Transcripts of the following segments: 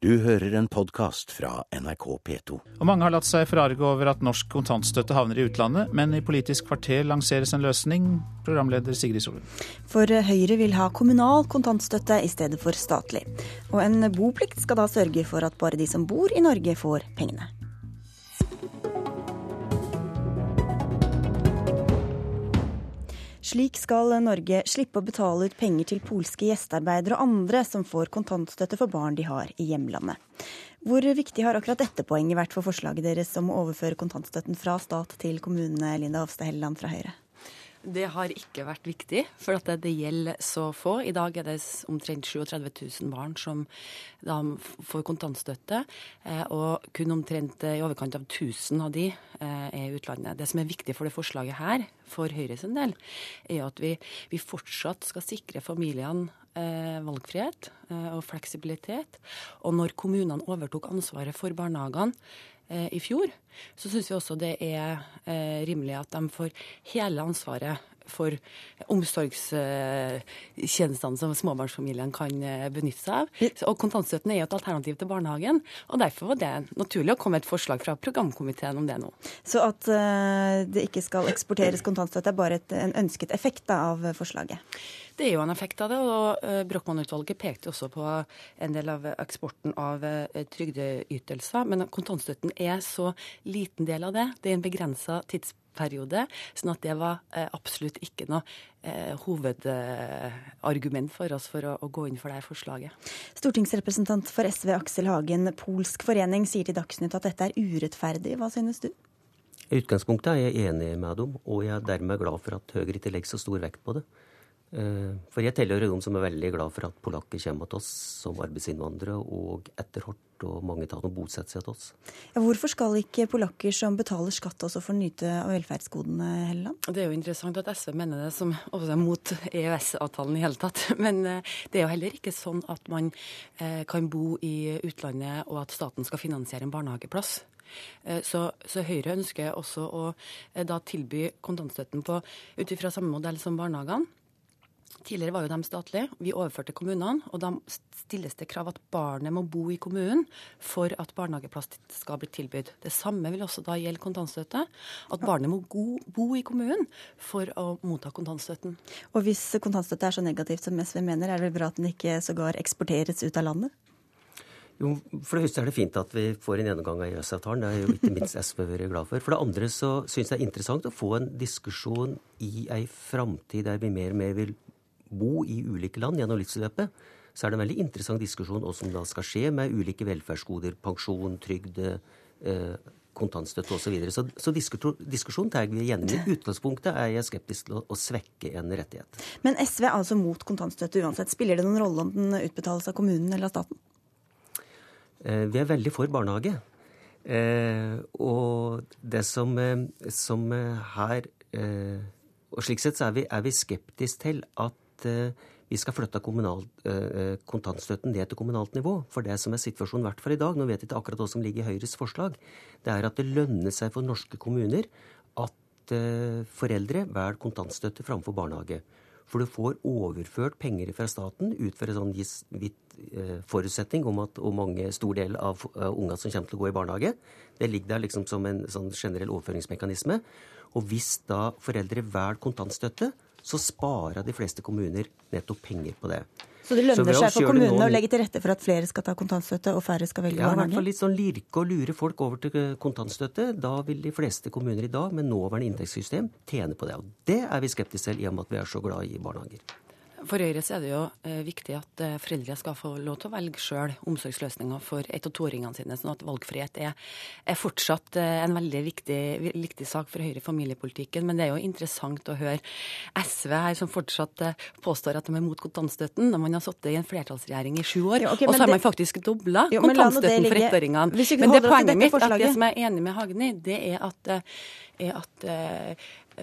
Du hører en podkast fra NRK P2. Og mange har latt seg forarge over at norsk kontantstøtte havner i utlandet, men i Politisk kvarter lanseres en løsning. Programleder Sigrid Solund. For Høyre vil ha kommunal kontantstøtte i stedet for statlig. Og en boplikt skal da sørge for at bare de som bor i Norge får pengene. Slik skal Norge slippe å betale ut penger til polske gjestearbeidere og andre som får kontantstøtte for barn de har i hjemlandet. Hvor viktig har akkurat dette poenget vært for forslaget deres om å overføre kontantstøtten fra stat til kommune, Linda Hofstad Helleland fra Høyre? Det har ikke vært viktig, for at det, gjelder så få. I dag er det omtrent 37 000 barn som får kontantstøtte, eh, og kun omtrent i overkant av 1000 av de eh, er i utlandet. Det som er viktig for det forslaget her, for Høyres del, er at vi, vi fortsatt skal sikre familiene eh, valgfrihet og fleksibilitet. Og når kommunene overtok ansvaret for barnehagene, Eh, i fjor, så syns vi også det er eh, rimelig at de får hele ansvaret for omsorgstjenestene som småbarnsfamiliene kan eh, benytte seg av. Og kontantstøtten er jo et alternativ til barnehagen, og derfor var det naturlig å komme et forslag fra programkomiteen om det nå. Så at det ikke skal eksporteres kontantstøtte er bare et, en ønsket effekt da, av forslaget? Det er jo en effekt av det. og uh, Brochmann-utvalget pekte også på en del av eksporten av uh, trygdeytelser. Men kontantstøtten er så liten del av det. Det er en begrensa tidsperiode. sånn at det var uh, absolutt ikke noe hovedargument for oss for å, gå inn for det forslaget. Stortingsrepresentant for SV Aksel Hagen, Polsk forening sier til Dagsnytt at dette er urettferdig. Hva synes du? I utgangspunktet er jeg enig med dem, og jeg er dermed glad for at Høyre ikke legger så stor vekt på det. Eh, for jeg tilhører dem som er veldig glad for at polakker kommer til oss som arbeidsinnvandrere, og etter hvert og mange av dem bosetter seg til oss. Ja, hvorfor skal ikke polakker som betaler skatt også få nyte av velferdsgodene, Helleland? Det er jo interessant at SV mener det som også er mot EØS-avtalen i hele tatt. Men eh, det er jo heller ikke sånn at man eh, kan bo i utlandet og at staten skal finansiere en barnehageplass. Så, så, Høyre ønsker også å da tilby kontantstøtten på ut ifra samme modell som barnehagene. Tidligere var jo de statlige. Vi overførte kommunene, og da stilles det krav at barnet må bo i kommunen for at barnehageplass skal bli tilbudt. Det samme vil også da gjelde kontantstøtte. At barnet må bo i kommunen for å motta kontantstøtten. Og hvis kontantstøtte er så negativt som SV mener, er det vel bra at den ikke sågar eksporteres ut av landet? Jo, For det første er det fint at vi får en gjennomgang av EØS-avtalen. Det er jo ikke minst SV vært glad for. For det andre så syns jeg det er interessant å få en diskusjon i ei framtid der vi mer og mer vil bo i ulike land gjennom livsløpet, så er det en veldig interessant diskusjon hva som da skal skje med ulike velferdsgoder, pensjon, trygd, eh, kontantstøtte osv. Så, videre. så Så diskusjonen tar vi igjen. I utgangspunktet er jeg skeptisk til å, å, svekke en rettighet. Men SV er altså mot kontantstøtte uansett. Spiller det noen rolle om den utbetales av kommunen eller av staten? Eh, vi er veldig for barnehage. Eh, og det som, som her eh, Og slik sett så er vi, er vi skeptisk til at Eh, vi skal flytte kommunal, eh, kontantstøtten ned til kommunalt nivå. For det som er situasjonen, i hvert i dag, nå vet jeg ikke akkurat hva som ligger i Høyres forslag, det er at det lønner seg for norske kommuner at eh, foreldre velger kontantstøtte framfor barnehage. For du får overført penger fra staten ut fra en sånn gitt forutsetning om at hvor mange stor del av unga som kommer til å gå i barnehage. Det ligger der liksom som en sånn generell overføringsmekanisme. Og hvis da foreldre velger kontantstøtte, så sparer de fleste kommuner nettopp penger på det. Så det lønner seg for kommunene noen... å legge til rette for at flere skal ta kontantstøtte og færre skal velge barnehage? Ja, i hvert fall litt sånn lirke og lure folk over til kontantstøtte. Da vil de fleste kommuner i dag med nåværende inntektssystem tjene på det. Og det er vi skeptiske til i og med at vi er så glad i barnehager. For Høyre er det jo eh, viktig at eh, foreldre skal få lov til å velge sjøl omsorgsløsninger for ett- og toåringene sine. sånn at valgfrihet er, er fortsatt eh, en veldig viktig, viktig, sak for Høyre i familiepolitikken. Men det er jo interessant å høre SV her som fortsatt påstår at de er mot kontantstøtten, når man har sittet i en flertallsregjering i sju år. Ja, okay, og så har man faktisk dobla kontantstøtten for ettåringene. Men det poenget mitt, at det som jeg er enig med Hagen i, det er at, er at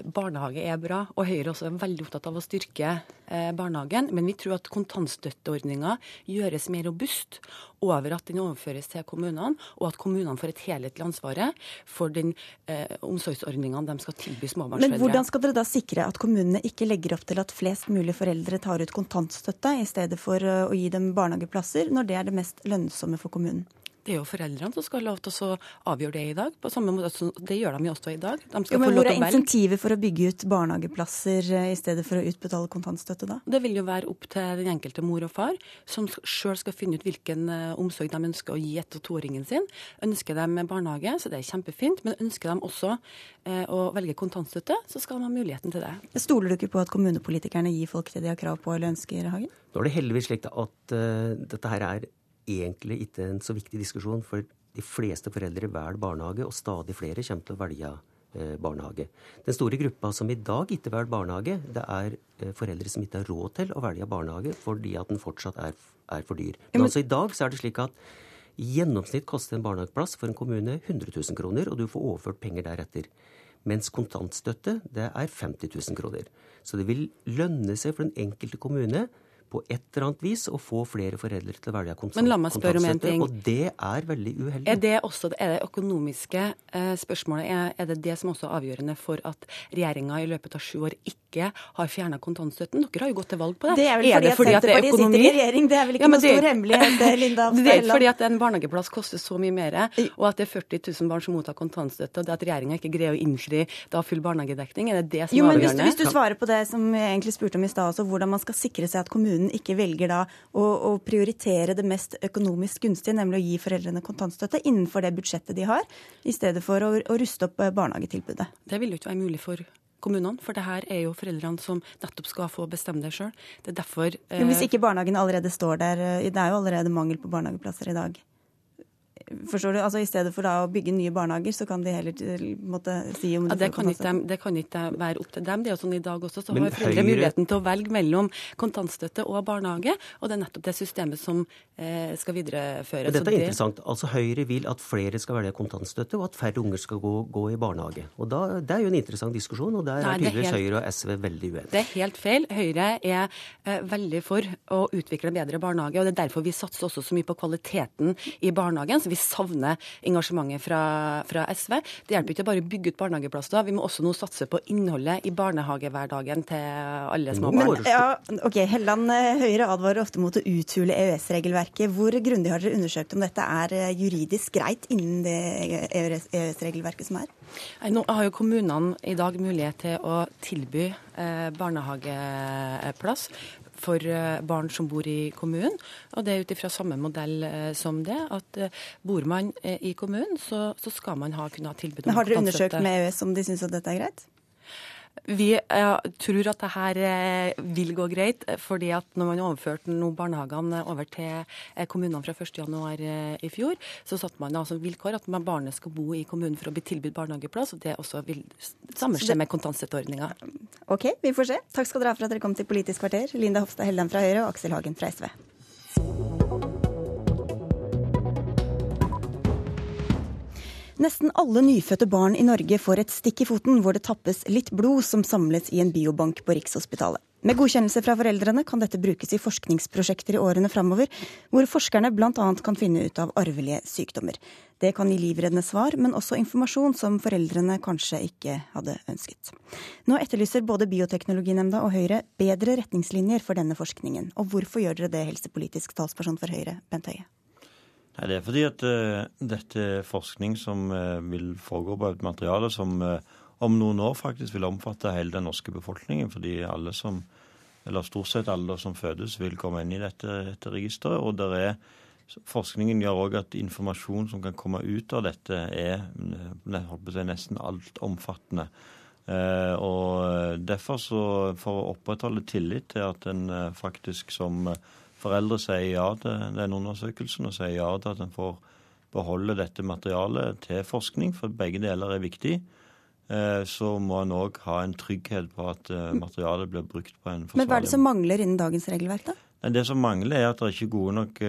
barnehage er bra, og Høyre også er veldig opptatt av å styrke eh, barnehagen. Men vi tror at kontantstøtteordninga gjøres mer robust over at den overføres til kommunene, og at kommunene får et helhetlig ansvar for den eh, omsorgsordningene de skal tilby småbarnsforeldre. Men hvordan skal dere da sikre at kommunene ikke legger opp til at flest mulig foreldre tar ut kontantstøtte i stedet for eh, å gi dem barnehageplasser, når det er det mest lønnsomme for kommunen? Det er jo foreldrene som skal ha lov til å avgjøre det i dag. på samme måte Det gjør de jo også i dag. De jo, men Hvor er insentivet for å bygge ut barnehageplasser eh, i stedet for å utbetale kontantstøtte, da? Det vil jo være opp til den enkelte mor og far, som sjøl skal finne ut hvilken eh, omsorg de ønsker å gi ett- og toåringen sin. Ønsker de barnehage, så det er kjempefint. Men ønsker de også eh, å velge kontantstøtte, så skal de ha muligheten til det. Stoler du ikke på at kommunepolitikerne gir folk det de har krav på eller ønsker, Hagen? Nå er det heldigvis slik at uh, dette her er egentlig ikke en så viktig diskusjon, for de fleste foreldre velger barnehage, og stadig flere kommer til å velge eh, barnehage. Den store gruppa som i dag ikke velger barnehage, det er eh, foreldre som ikke har råd til å velge barnehage fordi at den fortsatt er, er for dyr. Men, Men altså i dag så er det slik at i gjennomsnitt koster en barnehageplass for en kommune 100 000 kroner, og du får overført penger deretter. Mens kontantstøtte det er 50 000 kroner. Så det vil lønne seg for den enkelte kommune på et eller annet vis å få flere foreldre til å velge kontantstøtte. Og det er veldig uheldig. Er det også er det økonomiske eh, spørsmålet er, er, det det som også er avgjørende for at regjeringa i løpet av sju år ikke har fjerna kontantstøtten? Dere har jo gått til valg på det. Det er vel fordi, er fordi at, Senterpartiet sitter i regjering, det er vel ikke ja, noe stor hemmelighet, Linda Linda Det er fordi at en barnehageplass koster så mye mer, og at det er 40 000 barn som mottar kontantstøtte, og det at regjeringa ikke greier å innfri da full barnehagedekning, er det det som jo, er avgjørende? Hvis du, hvis du svarer på det som jeg egentlig spurte om i stad, hvordan man skal sikre seg at kommunen kommunen ikke velger da å, å, prioritere det mest økonomisk gunstige, nemlig å gi foreldrene kontantstøtte innenfor det budsjettet de har, i stedet for å, å ruste opp eh, barnehagetilbudet. Det vil jo ikke være mulig for kommunene, for det her er jo foreldrene som nettopp skal få bestemme det sjøl. Det er derfor eh... Hvis ikke barnehagen allerede står der, eh, det er jo allerede mangel på barnehageplasser i dag. Forstår du? Altså I stedet for da å bygge nye barnehager, så kan de heller måtte si om ja, det, kan ikke, det kan ikke være opp til dem. Det er jo sånn i dag også, så Men har foreldre høyre... muligheten til å velge mellom kontantstøtte og barnehage. Og det er nettopp det systemet som eh, skal videreføres. Dette er det... interessant. Altså Høyre vil at flere skal velge kontantstøtte, og at færre unger skal gå, gå i barnehage. Og da, Det er jo en interessant diskusjon, og der Nei, er tydeligvis helt... Høyre og SV veldig uenige. Det er helt feil. Høyre er eh, veldig for å utvikle bedre barnehage, og det er derfor vi satser også så mye på kvaliteten i barnehagen. så vi savner engasjementet fra, fra, SV. Det hjelper ikke bare å bygge ut barnehageplasser. Vi må også nå satse på innholdet i barnehagehverdagen til alle små barn. Men, ja, ok, Helland eh, Høyre advarer ofte mot å uthule EØS-regelverket. Hvor grundig har dere undersøkt om dette er eh, juridisk greit innen det EØS-regelverket som er? Nå har jo kommunene i dag mulighet til å tilby eh, barnehageplass for eh, barn som bor i kommunen. Og det er ut ifra samme modell eh, som det, at eh, bor man i kommunen, så, så skal man ha, kunne ha tilbud om Men Har dere undersøkt med EØS om de syns at dette er greit? Vi ja, tror at det her uh, vil gå greit, fordi at når man overførte noen barnehagene over til kommunene fra 1.1 i fjor, så satte man altså vilkår at barnet skal bo i kommunen for å bli tilbudt barnehageplass. og Det også vil samme skje med kontantstøtteordninga. OK, vi får se. Takk skal dere ha for at dere kom til Politisk kvarter. Linda Hofstad Helleland fra Høyre og Aksel Hagen fra SV. Nesten alle nyfødte barn i Norge får et stikk i foten hvor det tappes litt blod som samles i en biobank på Rikshospitalet. Med godkjennelse fra foreldrene kan dette brukes i forskningsprosjekter i årene framover, hvor forskerne bl.a. kan finne ut av arvelige sykdommer. Det kan gi livreddende svar, men også informasjon som foreldrene kanskje ikke hadde ønsket. Nå etterlyser både Bioteknologinemnda og Høyre bedre retningslinjer for denne forskningen. Og hvorfor gjør dere det, helsepolitisk talsperson for Høyre, Bent Høie? Nei, Det er fordi at uh, dette er forskning som uh, vil foregå på et materiale som uh, om noen år faktisk vil omfatte hele den norske befolkningen. Fordi alle som, eller stort sett alle som fødes, vil komme inn i dette, dette registeret. Og der er, forskningen gjør òg at informasjon som kan komme ut av dette, er si, nesten altomfattende. Og derfor så, For å opprettholde tillit til at en faktisk som foreldre sier ja til den undersøkelsen og sier ja til at en får beholde dette materialet til forskning, for begge deler er viktig, eh, så må en òg ha en trygghet på at eh, materialet blir brukt på en forsvarlig. Men hva er det som mangler innen dagens regelverk, da? Det som mangler, er at det ikke er gode nok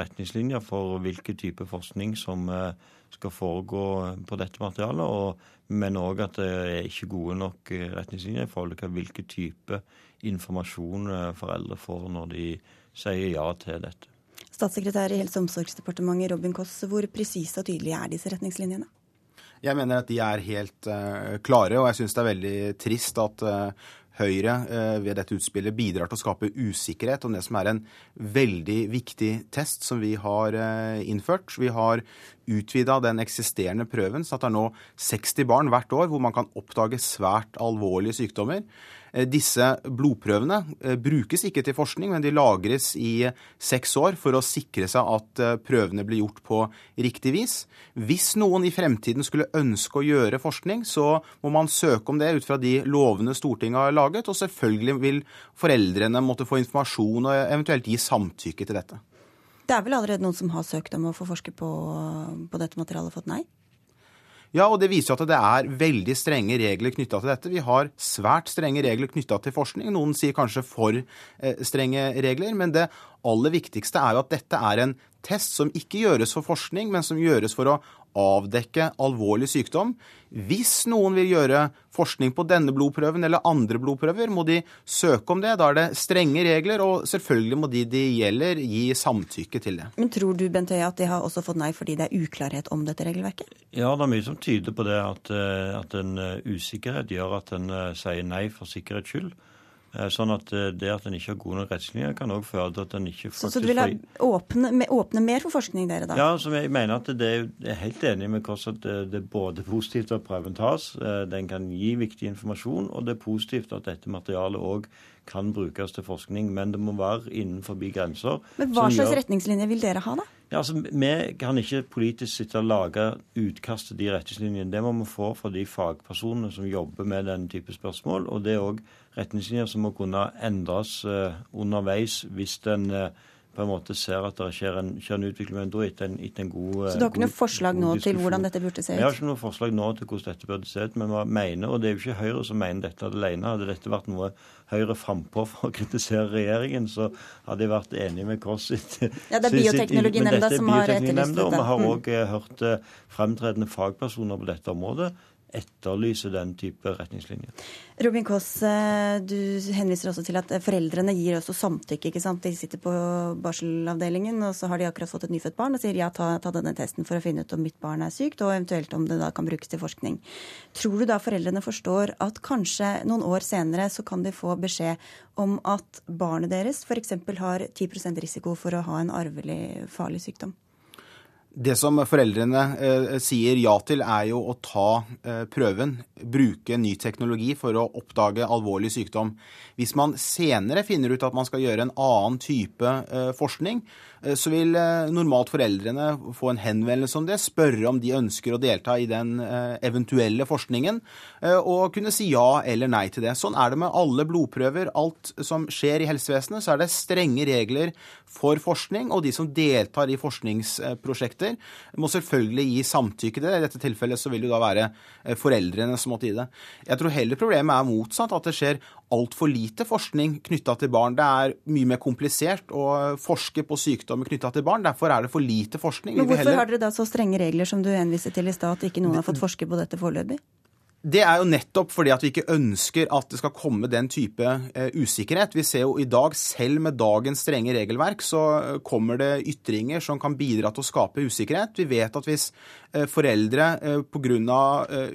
retningslinjer for hvilken type forskning som skal foregå på dette materialet. og men òg at det er ikke gode nok retningslinjer i forhold til hvilken type informasjon foreldre får når de sier ja til dette. Statssekretær i Helse- og omsorgsdepartementet Robin Koss, hvor presise og tydelige er disse retningslinjene? Jeg mener at de er helt uh, klare, og jeg syns det er veldig trist at uh, Høyre uh, ved dette utspillet bidrar til å skape usikkerhet om det som er en veldig viktig test som vi har innført. Vi har utvida den eksisterende prøven, så at det er nå 60 barn hvert år hvor man kan oppdage svært alvorlige sykdommer. Eh, disse blodprøvene eh, brukes ikke til forskning, men de lagres i seks år for å sikre seg at eh, prøvene blir gjort på riktig vis. Hvis noen i fremtiden skulle ønske å gjøre forskning, så må man søke om det ut fra de lovene Stortinget har laget, og selvfølgelig vil foreldrene måtte få informasjon og eventuelt gi samtykke til dette. Det er vel allerede noen som har søkt om å få forske på, på dette materialet og fått nei? Ja, og det viser at det er veldig strenge regler knytta til dette. Vi har svært strenge regler knytta til forskning. Noen sier kanskje for eh, strenge regler. Men det aller viktigste er jo at dette er en test som ikke gjøres for forskning, men som gjøres for å avdekke alvorlig sykdom. Hvis noen vil gjøre forskning på denne blodprøven eller andre blodprøver, må de søke om det. Da er det strenge regler, og selvfølgelig må de de gjelder, gi samtykke til det. Men tror du Bent Høie, at de har også fått nei fordi det er uklarhet om dette regelverket? Ja, det er mye som tyder på det, at, eh, at en eh, usikkerhet gjør at en eh, sier nei for sikkerhets skyld. Eh, sånn at eh, det at en ikke har gode nok retningslinjer, kan òg føre til at en ikke faktisk Så, så du vil åpne, åpne, mer for forskning, dere da? Ja, så jeg mener at det er, jeg er helt enig med Kåss at det, det, er både positivt at prøven tas, eh, den kan gi viktig informasjon, og det er positivt at dette materialet òg kan brukes til forskning. Men det må være innenfor grenser. Men hva slags gjør... retningslinjer vil dere ha, da? Ja, altså, Vi kan ikke politisk sitte og lage utkast til de retningslinjene. Det må vi få fra de fagpersonene som jobber med denne type spørsmål. Og det er òg retningslinjer som må kunne endres uh, underveis hvis den uh, på en måte ser at det skjer en, skjer en utvikling, men da etter en, etter en god Så du har ikke noe forslag nå til hvordan dette burde se ut? Vi har ikke noe forslag nå til hvordan dette burde se ut, men vi mener, og det er jo ikke Høyre som mener dette alene. Hadde dette vært noe Høyre frampå for å kritisere regjeringen, så hadde jeg vært enig med Kåss Ja, det er Bioteknologinemnda som har etterlyst dette. Og vi har òg mm. hørt eh, fremtredende fagpersoner på dette området etterlyse den type retningslinjer. Robin Koss, eh, du henviser også til at foreldrene gir også samtykke. ikke sant? De sitter på barselavdelingen, og så har de akkurat fått et nyfødt barn og sier ja, ta, ta, denne testen for å finne ut om mitt barn er sykt, og eventuelt om det da kan brukes til forskning. Tror du da foreldrene forstår at kanskje noen år senere så kan de få beskjed om at barnet deres f.eks. har 10% risiko for å ha en arvelig farlig sykdom? Det som foreldrene eh, sier ja til, er jo å ta eh, prøven, bruke ny teknologi for å oppdage alvorlig sykdom. Hvis man senere finner ut at man skal gjøre en annen type eh, forskning, så vil eh, normalt foreldrene få en henvendelse om det, spørre om de ønsker å delta i den eh, eventuelle forskningen, og kunne si ja eller nei til det. Sånn er det med alle blodprøver. Alt som skjer i helsevesenet, så er det strenge regler for forskning, og de som deltar i forskningsprosjekter, må selvfølgelig gi samtykke til det. I dette tilfellet så vil det da være foreldrene som måtte gi det. Jeg tror heller problemet er motsatt, at det skjer altfor lite forskning knytta til barn. Det er mye mer komplisert å forske på sykdommer knytta til barn. Derfor er det for lite forskning. Men Hvorfor har dere da så strenge regler som du henviser til i stad, at ikke noen har fått forske på dette foreløpig? Det er jo nettopp fordi at vi ikke ønsker at det skal komme den type uh, usikkerhet. Vi ser jo i dag, selv med dagens strenge regelverk, så kommer det ytringer som kan bidra til å skape usikkerhet. Vi vet at hvis uh, foreldre pga.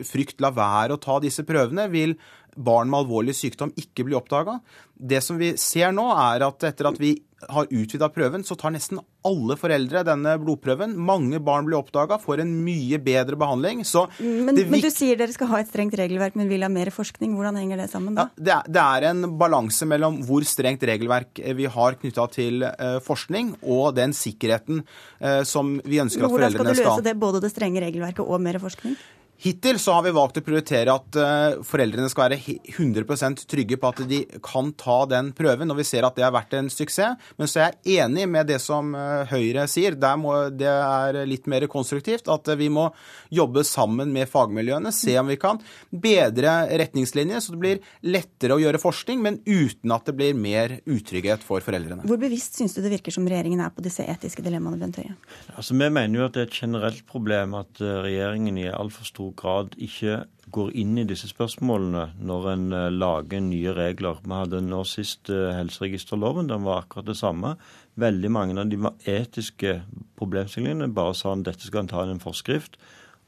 Frykt lar være å ta disse prøvene, vil barn med alvorlig sykdom ikke blir oppdaga. Det som vi ser nå, er at etter at vi har utvida prøven, så tar nesten alle foreldre denne blodprøven. Mange barn blir oppdaga, får en mye bedre behandling. Men, men, du sier dere skal ha et strengt regelverk, men vil ha mer forskning. Hvordan henger det sammen da? Ja, det, er, det, er, en balanse mellom hvor strengt regelverk vi har knytta til uh, forskning, og den sikkerheten uh, som vi ønsker at foreldrene skal Hvordan skal du løse det, både det strenge regelverket og mer forskning? Hittil så har vi valgt å prioritere at uh, foreldrene skal være 100% trygge på at de kan ta den prøven, når vi ser at det har vært en suksess. Men så er jeg enig med det som uh, Høyre sier. Må, det er litt mer konstruktivt. At vi må jobbe sammen med fagmiljøene, se om vi kan bedre retningslinjer, så det blir lettere å gjøre forskning, men uten at det blir mer utrygghet for foreldrene. Hvor bevisst syns du det virker som regjeringen er på disse etiske dilemmaene, Bent Høie? Altså, vi mener jo at det er et generelt problem at regjeringen i altfor stor stor grad ikke går inn i disse spørsmålene når en eh, lager nye regler. Vi hadde nå sist eh, helseregisterloven, den var akkurat det samme. Veldig mange av de etiske problemstillingene bare sa at dette skal han ta i en forskrift.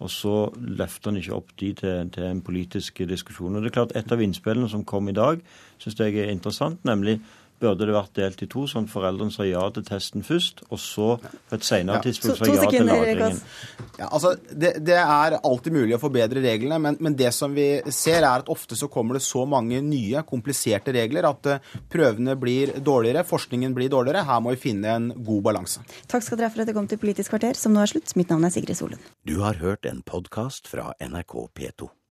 Og så løfter han ikke opp de til, til, en politisk diskusjon. Og det er klart Et av innspillene som kom i dag, syns jeg er interessant, nemlig burde det vært delt i to, sånn at foreldrene sa ja til testen først, og så på et senere ja. tidspunkt sa ja til lagringen. Ja, altså, det, det, er alltid mulig å forbedre reglene, men, men, det som vi ser, er at ofte så kommer det så mange nye, kompliserte regler at uh, prøvene blir dårligere, forskningen blir dårligere. Her må vi finne en god balanse. Takk skal dere ha for at dere kom til Politisk kvarter, som nå er slutt. Mitt navn er Sigrid Solund. Du har hørt en podkast fra NRK P2.